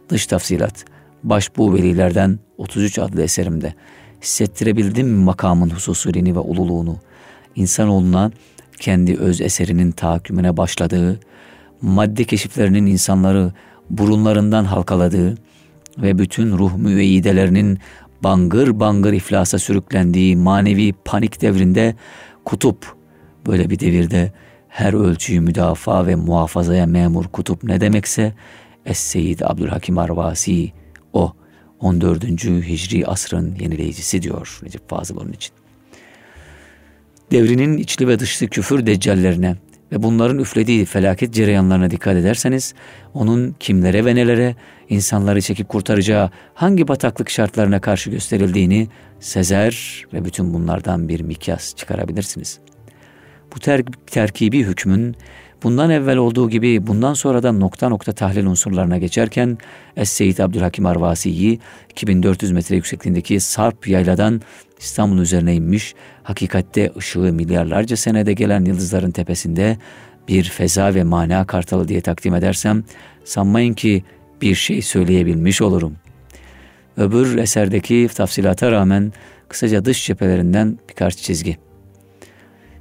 Dış tafsilat, baş bu velilerden 33 adlı eserimde hissettirebildim mi makamın hususulini ve ululuğunu, insanoğluna kendi öz eserinin tahakkümüne başladığı, madde keşiflerinin insanları burunlarından halkaladığı ve bütün ruh müeyyidelerinin bangır bangır iflasa sürüklendiği manevi panik devrinde kutup, böyle bir devirde her ölçüyü müdafaa ve muhafazaya memur kutup ne demekse Es-Seyyid Abdülhakim Arvasi o 14. Hicri asrın yenileyicisi diyor Recep Fazıl onun için. Devrinin içli ve dışlı küfür deccallerine ve bunların üflediği felaket cereyanlarına dikkat ederseniz onun kimlere ve nelere insanları çekip kurtaracağı hangi bataklık şartlarına karşı gösterildiğini sezer ve bütün bunlardan bir mikyas çıkarabilirsiniz. Bu ter terkibi hükmün bundan evvel olduğu gibi bundan sonra da nokta nokta tahlil unsurlarına geçerken Es-Seyyid Abdülhakim Arvasi'yi 2400 metre yüksekliğindeki Sarp yayladan İstanbul üzerine inmiş, hakikatte ışığı milyarlarca senede gelen yıldızların tepesinde bir feza ve mana kartalı diye takdim edersem sanmayın ki bir şey söyleyebilmiş olurum. Öbür eserdeki tafsilata rağmen kısaca dış cephelerinden birkaç çizgi.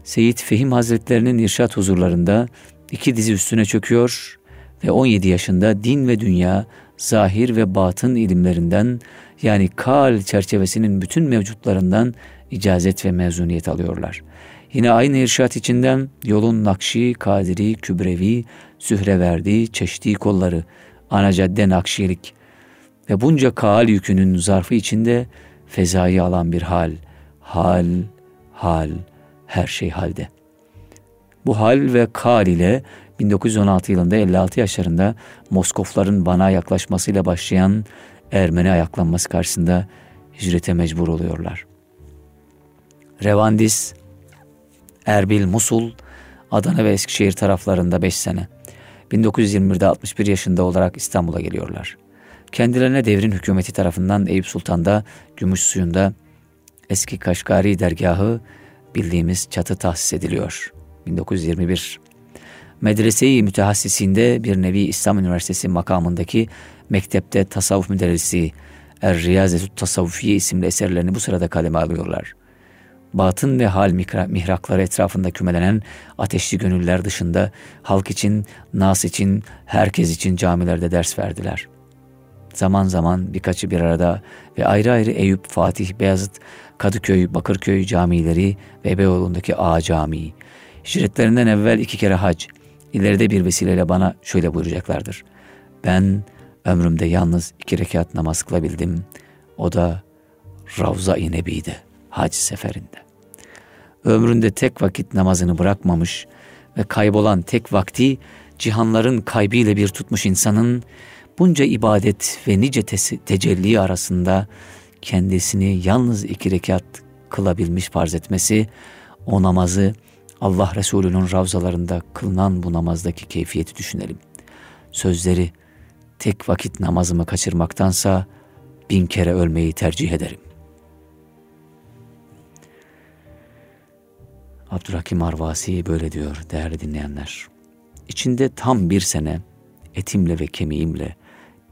Seyit Fehim Hazretlerinin irşat huzurlarında iki dizi üstüne çöküyor ve 17 yaşında din ve dünya, zahir ve batın ilimlerinden yani kal çerçevesinin bütün mevcutlarından icazet ve mezuniyet alıyorlar. Yine aynı irşat içinden yolun Nakşi, Kadiri, Kübrevi, Sühreverdi, çeşitli kolları, ana cadde Nakşilik ve bunca kaal yükünün zarfı içinde fezayı alan bir hal, hal, hal, her şey halde. Bu hal ve kal ile 1916 yılında 56 yaşlarında Moskofların Van'a yaklaşmasıyla başlayan Ermeni ayaklanması karşısında hicrete mecbur oluyorlar. Revandis, Erbil, Musul, Adana ve Eskişehir taraflarında 5 sene. 1921'de 61 yaşında olarak İstanbul'a geliyorlar. Kendilerine devrin hükümeti tarafından Eyüp Sultan'da Gümüş Suyu'nda eski Kaşgari dergahı bildiğimiz çatı tahsis ediliyor. 1921 Medrese-i Mütehassisinde bir nevi İslam Üniversitesi makamındaki mektepte tasavvuf müderrisi Er-Riyazetü Tasavvufiye isimli eserlerini bu sırada kaleme alıyorlar. Batın ve hal mihrakları etrafında kümelenen ateşli gönüller dışında halk için, nas için, herkes için camilerde ders verdiler. Zaman zaman birkaçı bir arada ve ayrı ayrı Eyüp, Fatih, Beyazıt, Kadıköy, Bakırköy camileri ve Beyoğlu'ndaki A Camii. Hicretlerinden evvel iki kere hac, ileride bir vesileyle bana şöyle buyuracaklardır. Ben ömrümde yalnız iki rekat namaz kılabildim. O da Ravza-i Nebi'de, hac seferinde. Ömründe tek vakit namazını bırakmamış ve kaybolan tek vakti cihanların kaybıyla bir tutmuş insanın bunca ibadet ve nice tecelli arasında kendisini yalnız iki rekat kılabilmiş farz etmesi, o namazı Allah Resulü'nün ravzalarında kılınan bu namazdaki keyfiyeti düşünelim. Sözleri tek vakit namazımı kaçırmaktansa bin kere ölmeyi tercih ederim. Abdurhakim Arvasi böyle diyor değerli dinleyenler. İçinde tam bir sene etimle ve kemiğimle,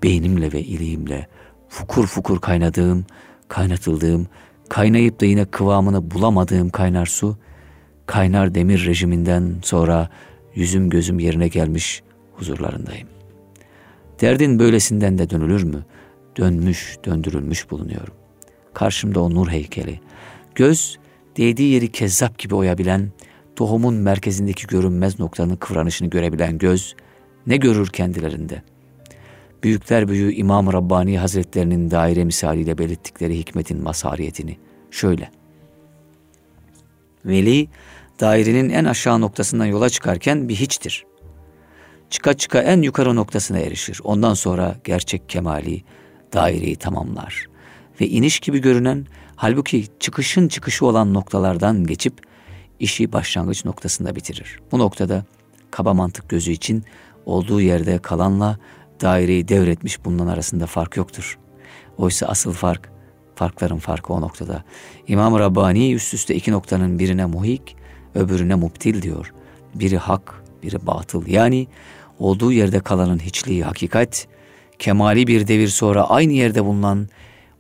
beynimle ve iliğimle fukur fukur kaynadığım, kaynatıldığım, kaynayıp da yine kıvamını bulamadığım kaynar su, kaynar demir rejiminden sonra yüzüm gözüm yerine gelmiş huzurlarındayım. Derdin böylesinden de dönülür mü? Dönmüş, döndürülmüş bulunuyorum. Karşımda o nur heykeli. Göz, değdiği yeri kezzap gibi oyabilen, tohumun merkezindeki görünmez noktanın kıvranışını görebilen göz, ne görür kendilerinde? Büyükler büyüğü İmam-ı Rabbani Hazretlerinin daire misaliyle belirttikleri hikmetin masariyetini şöyle. Veli, dairenin en aşağı noktasından yola çıkarken bir hiçtir çıka çıka en yukarı noktasına erişir. Ondan sonra gerçek kemali daireyi tamamlar. Ve iniş gibi görünen halbuki çıkışın çıkışı olan noktalardan geçip işi başlangıç noktasında bitirir. Bu noktada kaba mantık gözü için olduğu yerde kalanla daireyi devretmiş bulunan arasında fark yoktur. Oysa asıl fark, farkların farkı o noktada. İmam Rabbani üst üste iki noktanın birine muhik, öbürüne muptil diyor. Biri hak, biri batıl. Yani olduğu yerde kalanın hiçliği hakikat, kemali bir devir sonra aynı yerde bulunan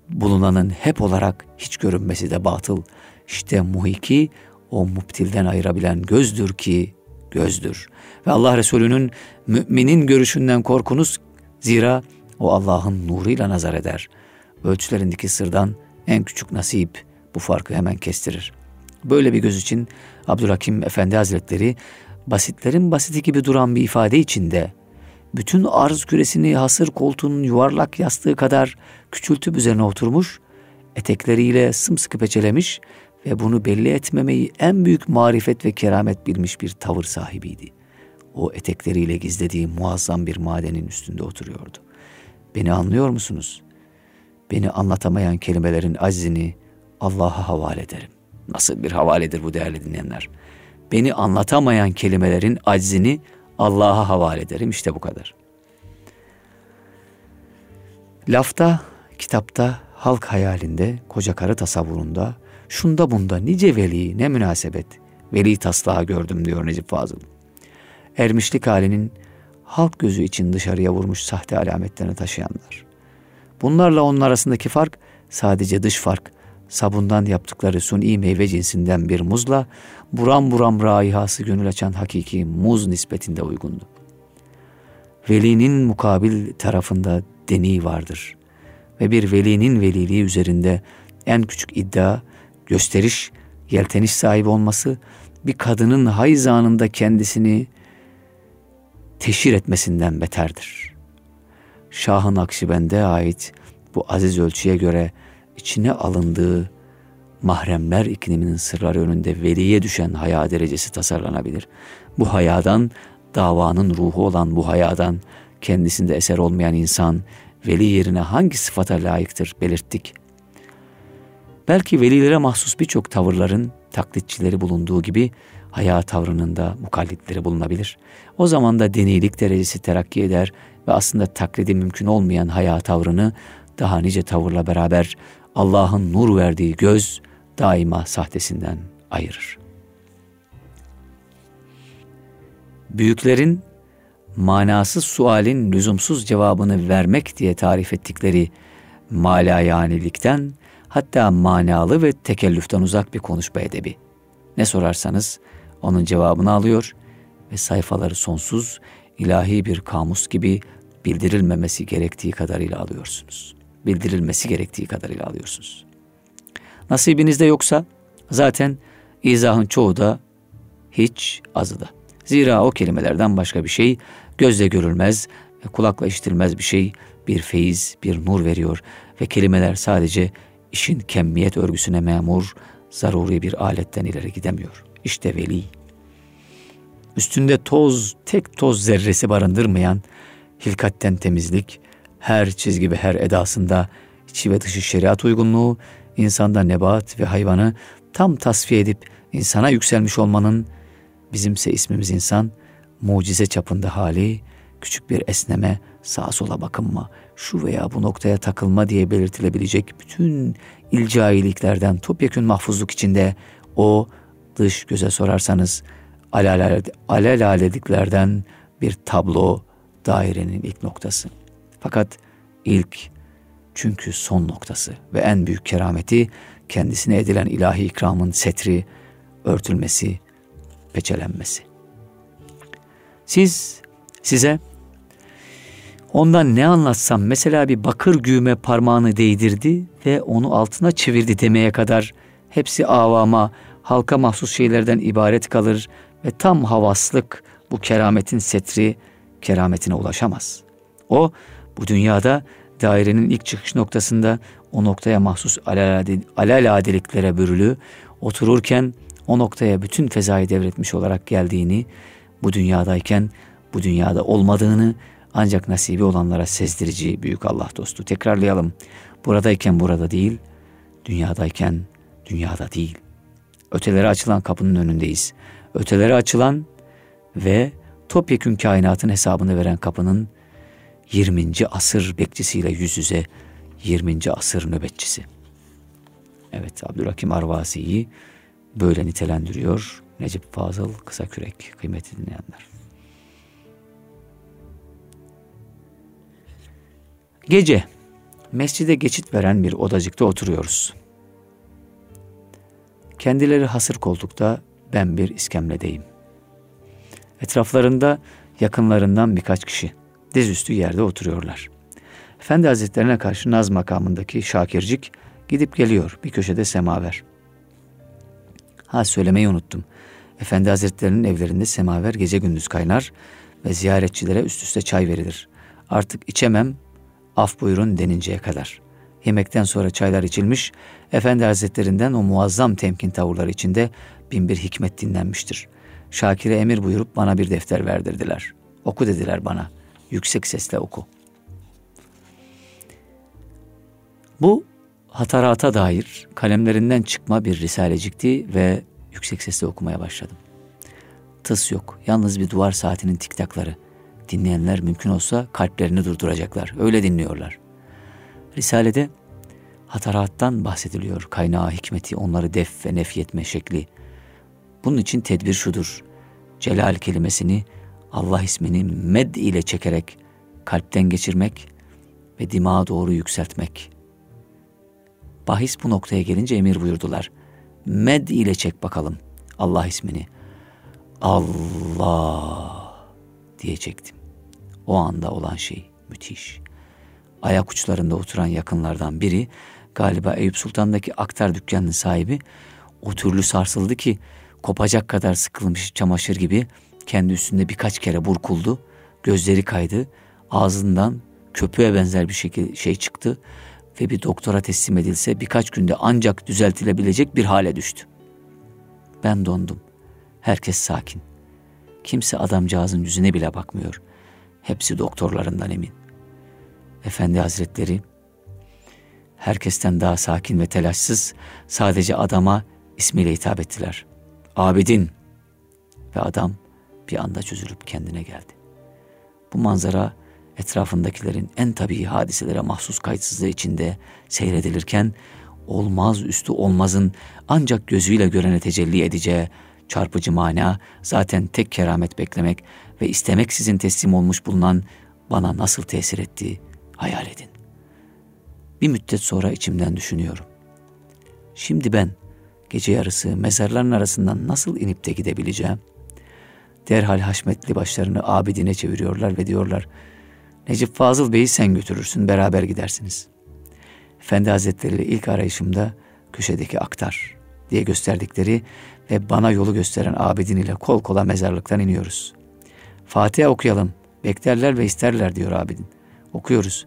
bulunanın hep olarak hiç görünmesi de batıl. İşte muhiki o muptilden ayırabilen gözdür ki gözdür. Ve Allah Resulü'nün müminin görüşünden korkunuz zira o Allah'ın nuruyla nazar eder. Ölçülerindeki sırdan en küçük nasip bu farkı hemen kestirir. Böyle bir göz için Abdülhakim Efendi Hazretleri basitlerin basiti gibi duran bir ifade içinde bütün arz küresini hasır koltuğunun yuvarlak yastığı kadar küçültüp üzerine oturmuş, etekleriyle sımsıkı peçelemiş ve bunu belli etmemeyi en büyük marifet ve keramet bilmiş bir tavır sahibiydi. O etekleriyle gizlediği muazzam bir madenin üstünde oturuyordu. Beni anlıyor musunuz? Beni anlatamayan kelimelerin aczini Allah'a havale ederim. Nasıl bir havaledir bu değerli dinleyenler? beni anlatamayan kelimelerin aczini Allah'a havale ederim. İşte bu kadar. Lafta, kitapta, halk hayalinde, koca karı tasavvurunda, şunda bunda nice veli, ne münasebet, veli taslağı gördüm diyor Necip Fazıl. Ermişlik halinin halk gözü için dışarıya vurmuş sahte alametlerini taşıyanlar. Bunlarla onun arasındaki fark sadece dış fark, sabundan yaptıkları suni meyve cinsinden bir muzla buram buram raihası gönül açan hakiki muz nispetinde uygundu. Velinin mukabil tarafında deni vardır ve bir velinin veliliği üzerinde en küçük iddia, gösteriş, yelteniş sahibi olması bir kadının hayız anında kendisini teşhir etmesinden beterdir. Şahın Akşibend'e ait bu aziz ölçüye göre içine alındığı mahremler ikliminin sırları önünde veliye düşen haya derecesi tasarlanabilir. Bu hayadan, davanın ruhu olan bu hayadan kendisinde eser olmayan insan veli yerine hangi sıfata layıktır belirttik. Belki velilere mahsus birçok tavırların taklitçileri bulunduğu gibi haya tavrının da mukallitleri bulunabilir. O zaman da denilik derecesi terakki eder ve aslında taklidi mümkün olmayan haya tavrını daha nice tavırla beraber Allah'ın nur verdiği göz, daima sahtesinden ayırır. Büyüklerin manasız sualin lüzumsuz cevabını vermek diye tarif ettikleri malayanilikten hatta manalı ve tekellüften uzak bir konuşma edebi. Ne sorarsanız onun cevabını alıyor ve sayfaları sonsuz ilahi bir kamus gibi bildirilmemesi gerektiği kadarıyla alıyorsunuz. Bildirilmesi gerektiği kadarıyla alıyorsunuz. Nasibinizde yoksa zaten izahın çoğu da hiç azı da. Zira o kelimelerden başka bir şey gözle görülmez ve kulakla işitilmez bir şey bir feyiz, bir nur veriyor ve kelimeler sadece işin kemmiyet örgüsüne memur, zaruri bir aletten ileri gidemiyor. İşte veli. Üstünde toz, tek toz zerresi barındırmayan, hilkatten temizlik, her çizgi ve her edasında içi ve dışı şeriat uygunluğu, insanda nebat ve hayvanı tam tasfiye edip insana yükselmiş olmanın, bizimse ismimiz insan, mucize çapında hali, küçük bir esneme, sağa sola bakınma, şu veya bu noktaya takılma diye belirtilebilecek bütün ilcailiklerden topyekün mahfuzluk içinde o dış göze sorarsanız alelaleliklerden bir tablo dairenin ilk noktası. Fakat ilk çünkü son noktası ve en büyük kerameti kendisine edilen ilahi ikramın setri, örtülmesi, peçelenmesi. Siz size ondan ne anlatsam mesela bir bakır güğüme parmağını değdirdi ve onu altına çevirdi demeye kadar hepsi avama, halka mahsus şeylerden ibaret kalır ve tam havaslık bu kerametin setri kerametine ulaşamaz. O bu dünyada dairenin ilk çıkış noktasında o noktaya mahsus alelade, bürülü otururken o noktaya bütün fezayı devretmiş olarak geldiğini, bu dünyadayken bu dünyada olmadığını ancak nasibi olanlara sezdirici büyük Allah dostu. Tekrarlayalım. Buradayken burada değil, dünyadayken dünyada değil. Ötelere açılan kapının önündeyiz. Ötelere açılan ve topyekün kainatın hesabını veren kapının 20. asır bekçisiyle yüz yüze 20. asır nöbetçisi. Evet Abdülhakim Arvasi'yi böyle nitelendiriyor Necip Fazıl Kısakürek kıymetli dinleyenler. Gece mescide geçit veren bir odacıkta oturuyoruz. Kendileri hasır koltukta, ben bir iskemledeyim. Etraflarında yakınlarından birkaç kişi dizüstü yerde oturuyorlar. Efendi Hazretlerine karşı Naz makamındaki Şakircik gidip geliyor bir köşede semaver. Ha söylemeyi unuttum. Efendi Hazretlerinin evlerinde semaver gece gündüz kaynar ve ziyaretçilere üst üste çay verilir. Artık içemem, af buyurun deninceye kadar. Yemekten sonra çaylar içilmiş, Efendi Hazretlerinden o muazzam temkin tavırları içinde bin bir hikmet dinlenmiştir. Şakir'e emir buyurup bana bir defter verdirdiler. Oku dediler bana. Yüksek sesle oku. Bu hatarata dair kalemlerinden çıkma bir risalecikti ve yüksek sesle okumaya başladım. Tıs yok, yalnız bir duvar saatinin tiktakları. Dinleyenler mümkün olsa kalplerini durduracaklar. Öyle dinliyorlar. Risalede hatarattan bahsediliyor. Kaynağı hikmeti, onları def ve nefyetme şekli. Bunun için tedbir şudur. Celal kelimesini Allah ismini med ile çekerek kalpten geçirmek ve dimağa doğru yükseltmek. Bahis bu noktaya gelince emir buyurdular. Med ile çek bakalım Allah ismini. Allah diye çektim. O anda olan şey müthiş. Ayak uçlarında oturan yakınlardan biri galiba Eyüp Sultan'daki aktar dükkanının sahibi o türlü sarsıldı ki kopacak kadar sıkılmış çamaşır gibi kendi üstünde birkaç kere burkuldu. Gözleri kaydı. Ağzından köpüğe benzer bir şekilde şey çıktı ve bir doktora teslim edilse birkaç günde ancak düzeltilebilecek bir hale düştü. Ben dondum. Herkes sakin. Kimse adamcağızın yüzüne bile bakmıyor. Hepsi doktorlarından emin. Efendi Hazretleri herkesten daha sakin ve telaşsız sadece adama ismiyle hitap ettiler. Abidin ve adam bir anda çözülüp kendine geldi. Bu manzara etrafındakilerin en tabii hadiselere mahsus kayıtsızlığı içinde seyredilirken olmaz üstü olmazın ancak gözüyle görene tecelli edeceği çarpıcı mana zaten tek keramet beklemek ve istemek sizin teslim olmuş bulunan bana nasıl tesir ettiği hayal edin. Bir müddet sonra içimden düşünüyorum. Şimdi ben gece yarısı mezarların arasından nasıl inip de gidebileceğim? Derhal haşmetli başlarını abidine çeviriyorlar ve diyorlar, Necip Fazıl Bey'i sen götürürsün, beraber gidersiniz. Efendi Hazretleri ile ilk arayışımda köşedeki aktar diye gösterdikleri ve bana yolu gösteren abidin ile kol kola mezarlıktan iniyoruz. Fatiha okuyalım, beklerler ve isterler diyor abidin. Okuyoruz.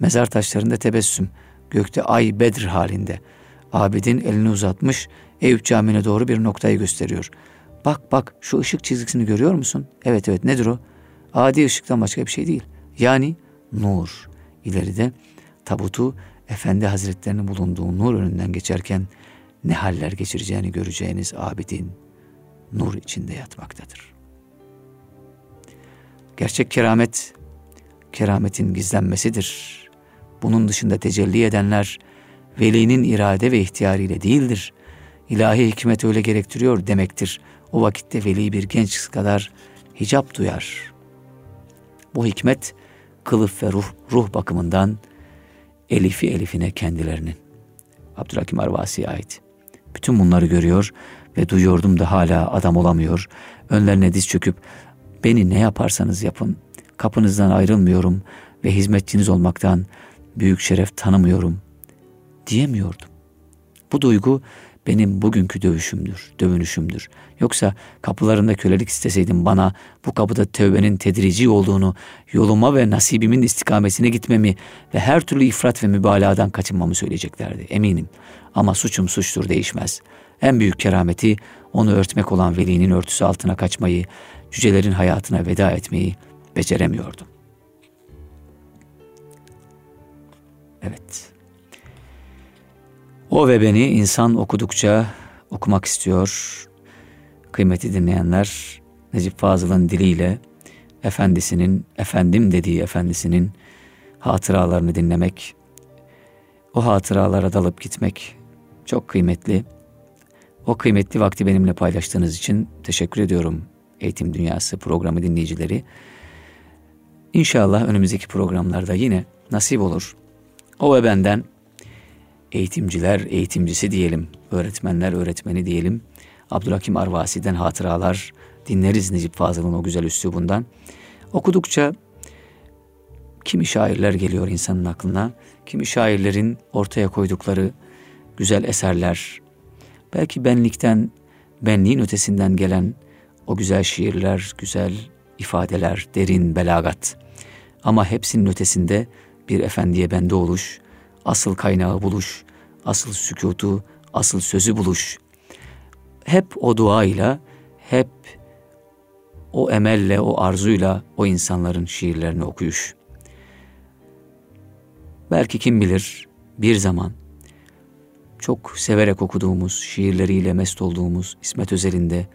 Mezar taşlarında tebessüm, gökte ay bedr halinde. Abidin elini uzatmış, Eyüp Camii'ne doğru bir noktayı gösteriyor. Bak bak şu ışık çizgisini görüyor musun? Evet evet nedir o? Adi ışıktan başka bir şey değil. Yani nur. İleride tabutu Efendi Hazretlerinin bulunduğu nur önünden geçerken ne haller geçireceğini göreceğiniz abidin nur içinde yatmaktadır. Gerçek keramet, kerametin gizlenmesidir. Bunun dışında tecelli edenler velinin irade ve ihtiyarıyla değildir. İlahi hikmet öyle gerektiriyor demektir. O vakitte veli bir genç kadar hicap duyar. Bu hikmet kılıf ve ruh, ruh bakımından elifi elifine kendilerinin. Abdülhakim Arvasi'ye ait. Bütün bunları görüyor ve duyuyordum da hala adam olamıyor. Önlerine diz çöküp beni ne yaparsanız yapın kapınızdan ayrılmıyorum ve hizmetçiniz olmaktan büyük şeref tanımıyorum diyemiyordum. Bu duygu benim bugünkü dövüşümdür, dövünüşümdür. Yoksa kapılarında kölelik isteseydim bana bu kapıda tövbenin tedrici olduğunu, yoluma ve nasibimin istikametine gitmemi ve her türlü ifrat ve mübalağadan kaçınmamı söyleyeceklerdi eminim. Ama suçum suçtur değişmez. En büyük kerameti onu örtmek olan velinin örtüsü altına kaçmayı, cücelerin hayatına veda etmeyi beceremiyordum. Evet. O ve beni insan okudukça okumak istiyor. Kıymeti dinleyenler Necip Fazıl'ın diliyle efendisinin, efendim dediği efendisinin hatıralarını dinlemek, o hatıralara dalıp gitmek çok kıymetli. O kıymetli vakti benimle paylaştığınız için teşekkür ediyorum Eğitim Dünyası programı dinleyicileri. İnşallah önümüzdeki programlarda yine nasip olur. O ve benden eğitimciler eğitimcisi diyelim, öğretmenler öğretmeni diyelim. Abdülhakim Arvasi'den hatıralar dinleriz Necip Fazıl'ın o güzel üslubundan. Okudukça kimi şairler geliyor insanın aklına, kimi şairlerin ortaya koydukları güzel eserler, belki benlikten, benliğin ötesinden gelen o güzel şiirler, güzel ifadeler, derin belagat. Ama hepsinin ötesinde bir efendiye bende oluş, asıl kaynağı buluş, asıl sükutu, asıl sözü buluş. Hep o duayla, hep o emelle, o arzuyla o insanların şiirlerini okuyuş. Belki kim bilir bir zaman çok severek okuduğumuz, şiirleriyle mest olduğumuz İsmet Özel'in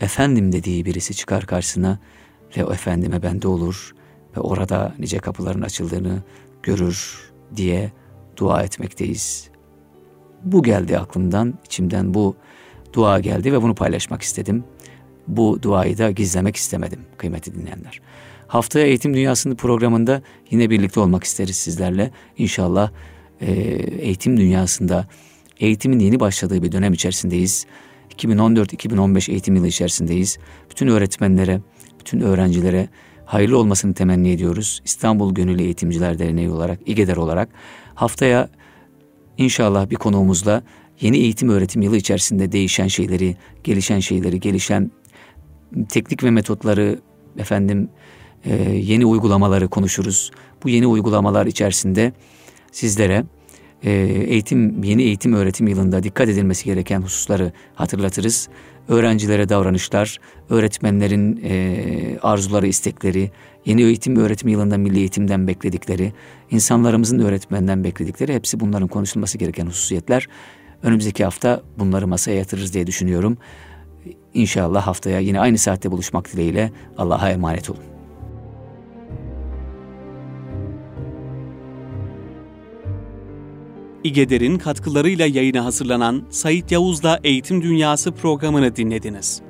efendim dediği birisi çıkar karşısına ve o efendime bende olur ve orada nice kapıların açıldığını görür diye dua etmekteyiz. Bu geldi aklımdan, içimden bu dua geldi ve bunu paylaşmak istedim. Bu duayı da gizlemek istemedim kıymeti dinleyenler. Haftaya Eğitim Dünyası'nın programında yine birlikte olmak isteriz sizlerle. İnşallah e, eğitim dünyasında eğitimin yeni başladığı bir dönem içerisindeyiz. 2014-2015 eğitim yılı içerisindeyiz. Bütün öğretmenlere, bütün öğrencilere hayırlı olmasını temenni ediyoruz. İstanbul Gönüllü Eğitimciler Derneği olarak, İGEDER olarak haftaya inşallah bir konuğumuzla yeni eğitim öğretim yılı içerisinde değişen şeyleri, gelişen şeyleri, gelişen teknik ve metotları, efendim e, yeni uygulamaları konuşuruz. Bu yeni uygulamalar içerisinde sizlere e, eğitim yeni eğitim öğretim yılında dikkat edilmesi gereken hususları hatırlatırız. Öğrencilere davranışlar, öğretmenlerin e, arzuları, istekleri, yeni eğitim öğretim yılında milli eğitimden bekledikleri, insanlarımızın öğretmenden bekledikleri hepsi bunların konuşulması gereken hususiyetler. Önümüzdeki hafta bunları masaya yatırırız diye düşünüyorum. İnşallah haftaya yine aynı saatte buluşmak dileğiyle Allah'a emanet olun. İgeder'in katkılarıyla yayına hazırlanan Sait Yavuz'la Eğitim Dünyası programını dinlediniz.